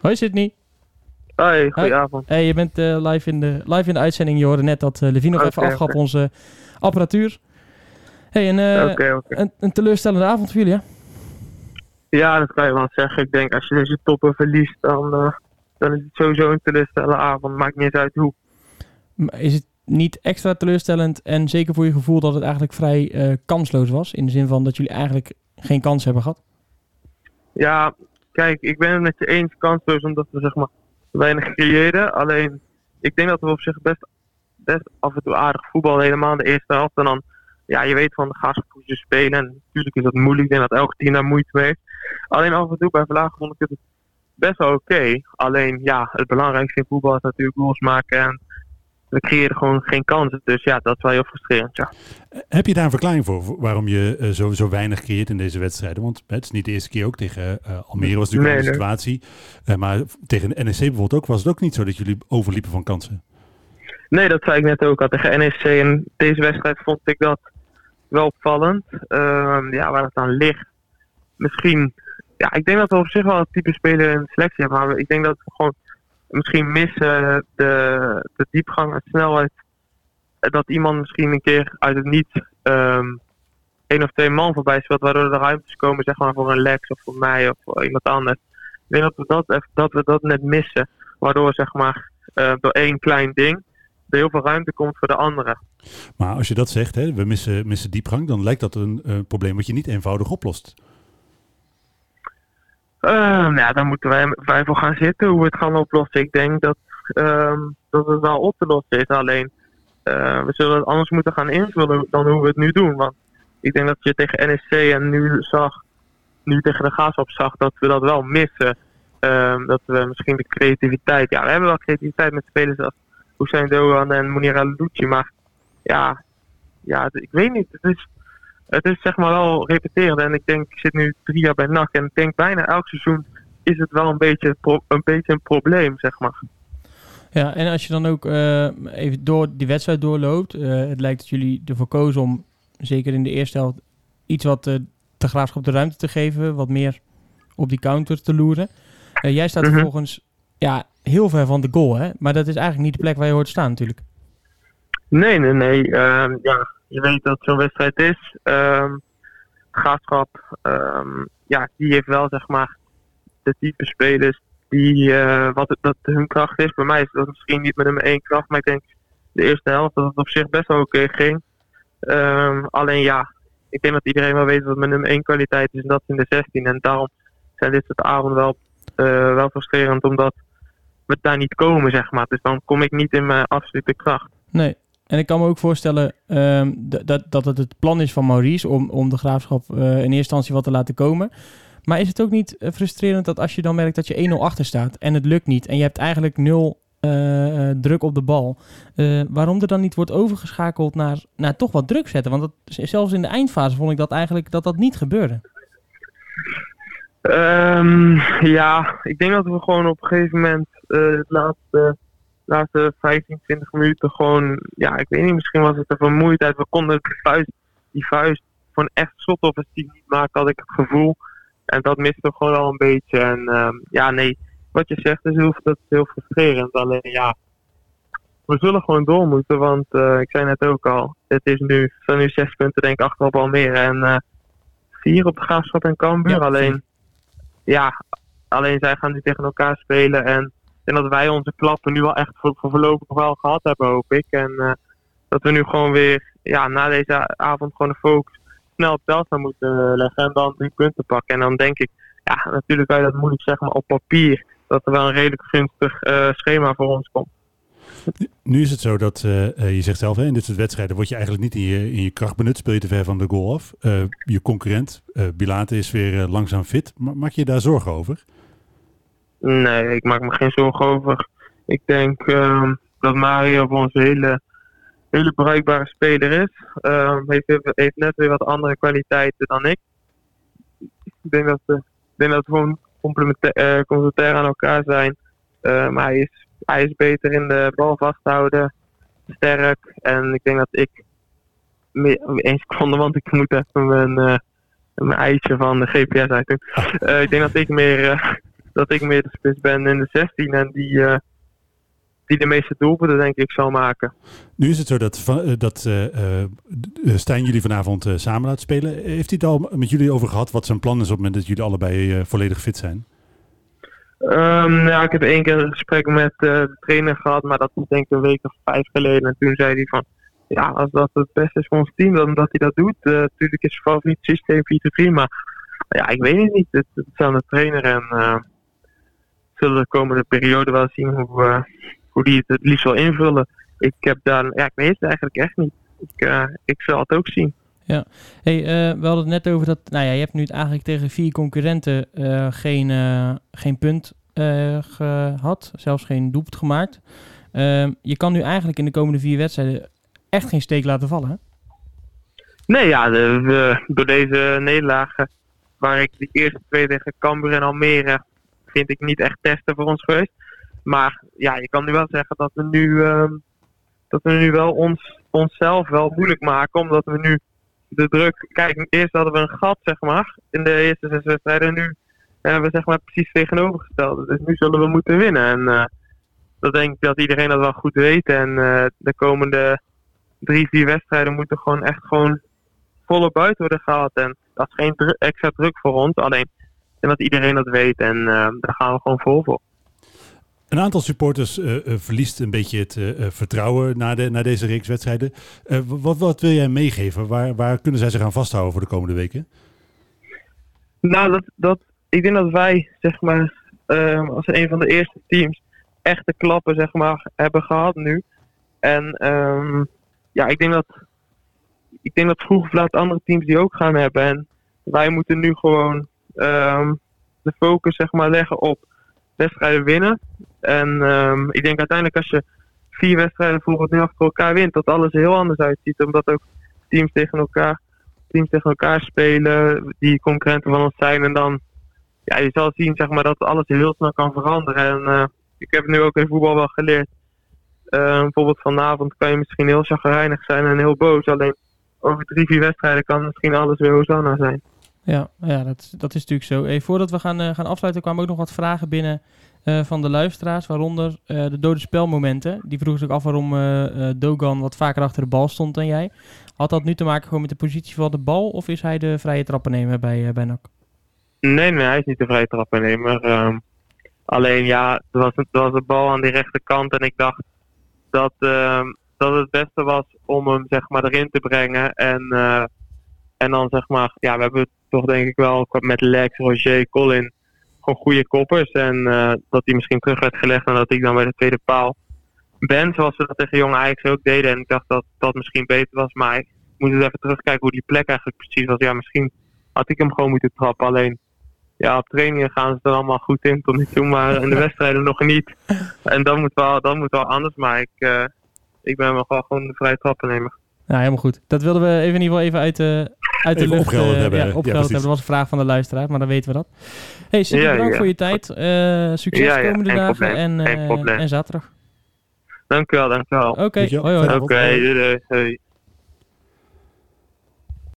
Hoi Sydney. Hoi, goedenavond. Hey, je bent uh, live, in de, live in de uitzending. Je hoorde net dat uh, Levine nog okay, even afgaf okay. onze apparatuur. Hey, en, uh, okay, een, een, teleurstellende avond voor jullie, hè? Ja, dat kan je wel zeggen. Ik denk, als je deze toppen verliest, dan, dan is het sowieso een teleurstellende avond. Maakt niet uit hoe. Is het niet extra teleurstellend en zeker voor je gevoel dat het eigenlijk vrij kansloos was? In de zin van dat jullie eigenlijk geen kans hebben gehad? Ja, kijk, ik ben het met je eens kansloos omdat we zeg maar weinig creëren. Alleen, ik denk dat we op zich best, best af en toe aardig voetbal helemaal in de eerste helft. En dan, ja, je weet van de gaaspoesjes spelen. En natuurlijk is dat moeilijk. Ik denk dat elke team daar moeite mee heeft. Alleen af en toe bij Vlaag vond ik het best wel oké. Alleen, ja, het belangrijkste in voetbal is natuurlijk goals maken. En we creëren gewoon geen kansen. Dus ja, dat is wel heel frustrerend. Ja. Heb je daar een verklaring voor waarom je uh, zo, zo weinig creëert in deze wedstrijden? Want het is niet de eerste keer ook tegen uh, Almere was natuurlijk nee, een situatie. Uh, maar tegen NEC bijvoorbeeld ook was het ook niet zo dat jullie overliepen van kansen. Nee, dat zei ik net ook al tegen NEC. En deze wedstrijd vond ik dat wel opvallend. Ehm, ja, waar het aan ligt. Misschien, ja, ik denk dat we op zich wel een type speler in de selectie hebben. Maar ik denk dat we gewoon misschien missen de, de diepgang en snelheid. Dat iemand misschien een keer uit het niet um, één of twee man voorbij speelt, waardoor er ruimtes komen zeg maar, voor een Lex of voor mij of voor iemand anders. Ik denk dat we dat, we dat net missen. Waardoor zeg maar, uh, door één klein ding er heel veel ruimte komt voor de andere. Maar als je dat zegt, hè, we missen, missen diepgang, dan lijkt dat een probleem wat je niet eenvoudig oplost. Uh, nou, dan moeten wij, wij voor gaan zitten hoe we het gaan oplossen. Ik denk dat, uh, dat het wel op te lossen is. Alleen uh, we zullen het anders moeten gaan invullen dan hoe we het nu doen. Want ik denk dat je tegen NSC en nu zag, nu tegen de Gaasop zag, dat we dat wel missen. Ehm, dat we misschien de creativiteit. Ja, we hebben wel creativiteit met spelers als Hussein Doan en Munira Lucci. Maar ja, ja, ik weet niet. Het is, het is zeg maar wel repeterend. En ik denk, ik zit nu drie jaar bij NAC. En ik denk bijna elk seizoen is het wel een beetje, een, beetje een probleem, zeg maar. Ja, en als je dan ook uh, even door die wedstrijd doorloopt. Uh, het lijkt dat jullie ervoor kozen om, zeker in de eerste helft, iets wat uh, de graafschap de ruimte te geven. Wat meer op die counter te loeren. jij staat Mhm. vervolgens ja, heel ver van de goal, hè? Maar dat is eigenlijk niet de plek waar je hoort te staan natuurlijk. Nee, nee, nee. Ehm, ja, je weet dat zo'n wedstrijd is. Ehm graafschap, ehm, ja, die heeft wel zeg maar de type spelers die eh, wat het, dat hun kracht is. Bij mij is dat misschien niet met nummer één kracht, maar ik denk de eerste helft dat het op zich best wel oké ging. Ehm, alleen ja, ik denk dat iedereen wel weet wat mijn nummer één kwaliteit is en dat is in de 16. En daarom zijn dit soort avonden wel, eh, wel frustrerend omdat we daar niet komen, zeg maar. Dus dan kom ik niet in mijn absolute kracht. Nee. En ik kan me ook voorstellen ehm, dat, dat het het plan is van Maurice om, om de graafschap eh, in eerste instantie wat te laten komen. Maar is het ook niet eh, frustrerend dat als je dan merkt dat je 1-0 achter staat en het lukt niet en je hebt eigenlijk nul eh, druk op de bal, waarom er dan niet wordt overgeschakeld naar, naar toch wat druk zetten? Want dat, zelfs in de eindfase vond ik dat eigenlijk dat dat niet gebeurde. Ehm, ja, ik denk dat we gewoon op een gegeven moment de laatste, laatste 15, 20 minuten gewoon, ja, ik weet niet, misschien was het de vermoeidheid. We konden die vuist, die vuist van echt slotoffensief niet maken, had ik het gevoel. En dat miste gewoon al een beetje. En ehm, ja, nee, wat je zegt is heel, dat is heel frustrerend. Alleen ja, we zullen gewoon door moeten, want eh, ik zei net ook al, het is nu, zijn nu zes punten denk ik achter op Almere en eh, vier op de Graafschap en Cambuur. Ja, alleen, ja, alleen zij gaan nu tegen elkaar spelen en denk dat wij onze klappen nu wel echt voor, voor voorlopig wel gehad hebben, hoop ik. En eh, dat we nu gewoon weer, ja, na deze avond gewoon de focus snel op Telstar moeten leggen en dan drie punten pakken. En dan denk ik, ja, natuurlijk kan je dat moeilijk zeggen, maar op papier dat er wel een redelijk gunstig eh, schema voor ons komt. Nu is het zo dat, eh, eh, je zegt zelf, hè, in dit soort wedstrijden word je eigenlijk niet in je, in je kracht benut. Speel je te ver van de goal af. Eh, je concurrent, eh Bilate, is weer eh, langzaam fit. Ma- maak je daar zorgen over? Nee, ik maak me geen zorgen over. Ik denk ehm, dat Mario voor ons een hele, hele bruikbare speler is. Ehm heeft, heeft net weer wat andere kwaliteiten dan ik. Ik denk dat we, ik denk dat we gewoon complementair, eh, complementair aan elkaar zijn. Eh, maar hij is, hij is beter in de bal vasthouden, sterk. En ik denk dat ik meer, één seconde, want ik moet even mijn, eh, mijn eitje van de GPS uit doen. Eh, ik denk dat ik meer, eh, dat ik meer de spits ben in de 16 en die, die de meeste doelpunten denk ik zal maken. Nu is het zo dat, dat Stijn jullie vanavond samen laat spelen. Heeft hij het al met jullie over gehad wat zijn plan is op het moment dat jullie allebei volledig fit zijn? Um, ja, ik heb één keer een gesprek met de trainer gehad, maar dat was denk ik een week of vijf geleden. En toen zei hij van, ja, als dat het beste is voor ons team, dan dat hij dat doet. Natuurlijk is zijn favoriet systeem 4-3, maar ja, ik weet het niet. Het, het is aan de trainer en uh, zullen de komende periode wel zien hoe, uh, hoe die het het liefst wil invullen. Ik heb daar, ja, ik weet het eigenlijk echt niet. Ik, ik zal het ook zien. Ja, hey, we hadden het net over dat, nou ja, je hebt nu eigenlijk tegen vier concurrenten geen, geen punt gehad, zelfs geen doelpunt gemaakt. Ehm, je kan nu eigenlijk in de komende vier wedstrijden echt geen steek laten vallen. Nee, ja, de, door deze nederlagen, waar ik de eerste twee tegen Cambuur en Almere, vind ik niet echt testen voor ons geweest. Maar ja, je kan nu wel zeggen dat we nu, uh, dat we nu wel ons, onszelf wel moeilijk maken, omdat we nu de druk. Kijk, eerst hadden we een gat, zeg maar, in de eerste zes wedstrijden. En nu hebben we zeg maar precies tegenovergesteld. Dus nu zullen we moeten winnen. En uh, dat denk ik dat iedereen dat wel goed weet. En uh, de komende drie, vier wedstrijden moeten gewoon echt gewoon volle buiten worden gehaald. En dat is geen extra druk voor ons. Alleen, en dat iedereen dat weet. En uh, daar gaan we gewoon vol voor. Een aantal supporters uh, uh, verliest een beetje het uh, vertrouwen na, de, na deze reeks wedstrijden. wat, wat wil jij meegeven? Waar, waar kunnen zij zich aan vasthouden voor de komende weken? Nou, dat, dat, ik denk dat wij, zeg maar, als een van de eerste teams, echte klappen, zeg maar, hebben gehad nu. En um, ja, ik denk dat, ik denk dat vroeg of laat andere teams die ook gaan hebben. En wij moeten nu gewoon um, de focus zeg maar, leggen op wedstrijden winnen. En um, ik denk uiteindelijk als je vier wedstrijden bijvoorbeeld nu achter elkaar wint, dat alles heel anders uitziet. Omdat ook teams tegen elkaar, teams tegen elkaar spelen, die concurrenten van ons zijn. En dan, ja, je zal zien zeg maar, dat alles heel snel kan veranderen. En uh, ik heb nu ook in voetbal wel geleerd uh, bijvoorbeeld vanavond kan je misschien heel chagrijnig zijn en heel boos. Alleen over drie, vier wedstrijden kan misschien alles weer Hosanna zijn. Ja, ja dat, dat is natuurlijk zo. Hey, voordat we gaan, uh, gaan afsluiten kwamen ook nog wat vragen binnen uh, van de luisteraars. Waaronder de dode spelmomenten. Die vroegen zich af waarom Dogan wat vaker achter de bal stond dan jij. Had dat nu te maken gewoon met de positie van de bal? Of is hij de vrije trappennemer bij, bij? Nee, nee, hij is niet de vrije trappennemer. Ehm, alleen ja, er was, er was een bal aan die rechterkant en ik dacht dat, uh, dat het beste was om hem zeg maar erin te brengen. En, en dan zeg maar, ja, we hebben toch denk ik wel met Lex, Roger, Colin gewoon goede koppers. En uh, dat hij misschien terug werd gelegd en dat ik dan bij de tweede paal ben. Zoals we dat tegen jonge Ajax ook deden. En ik dacht dat dat misschien beter was. Maar ik moet eens even terugkijken hoe die plek eigenlijk precies was. Ja, misschien had ik hem gewoon moeten trappen. Alleen ja, op trainingen gaan ze er allemaal goed in tot nu toe, maar in de wedstrijden nog niet. En dan moet wel, dan moet wel anders, maar ik, uh, ik ben wel gewoon de vrije trappennemer. Ja, helemaal goed. Dat wilden we even in ieder geval even uit de, uit de lucht opgehelderd uh, hebben. Ja, opgehelderd ja, hebben. Dat was een vraag van de luisteraar, maar dan weten we dat. hey, super ja, bedankt voor je tijd. Uh, succes komende dagen en, en zaterdag. Dank u wel, dank u wel. Oké, okay. hoi hoi. Oké, okay, doei, doei.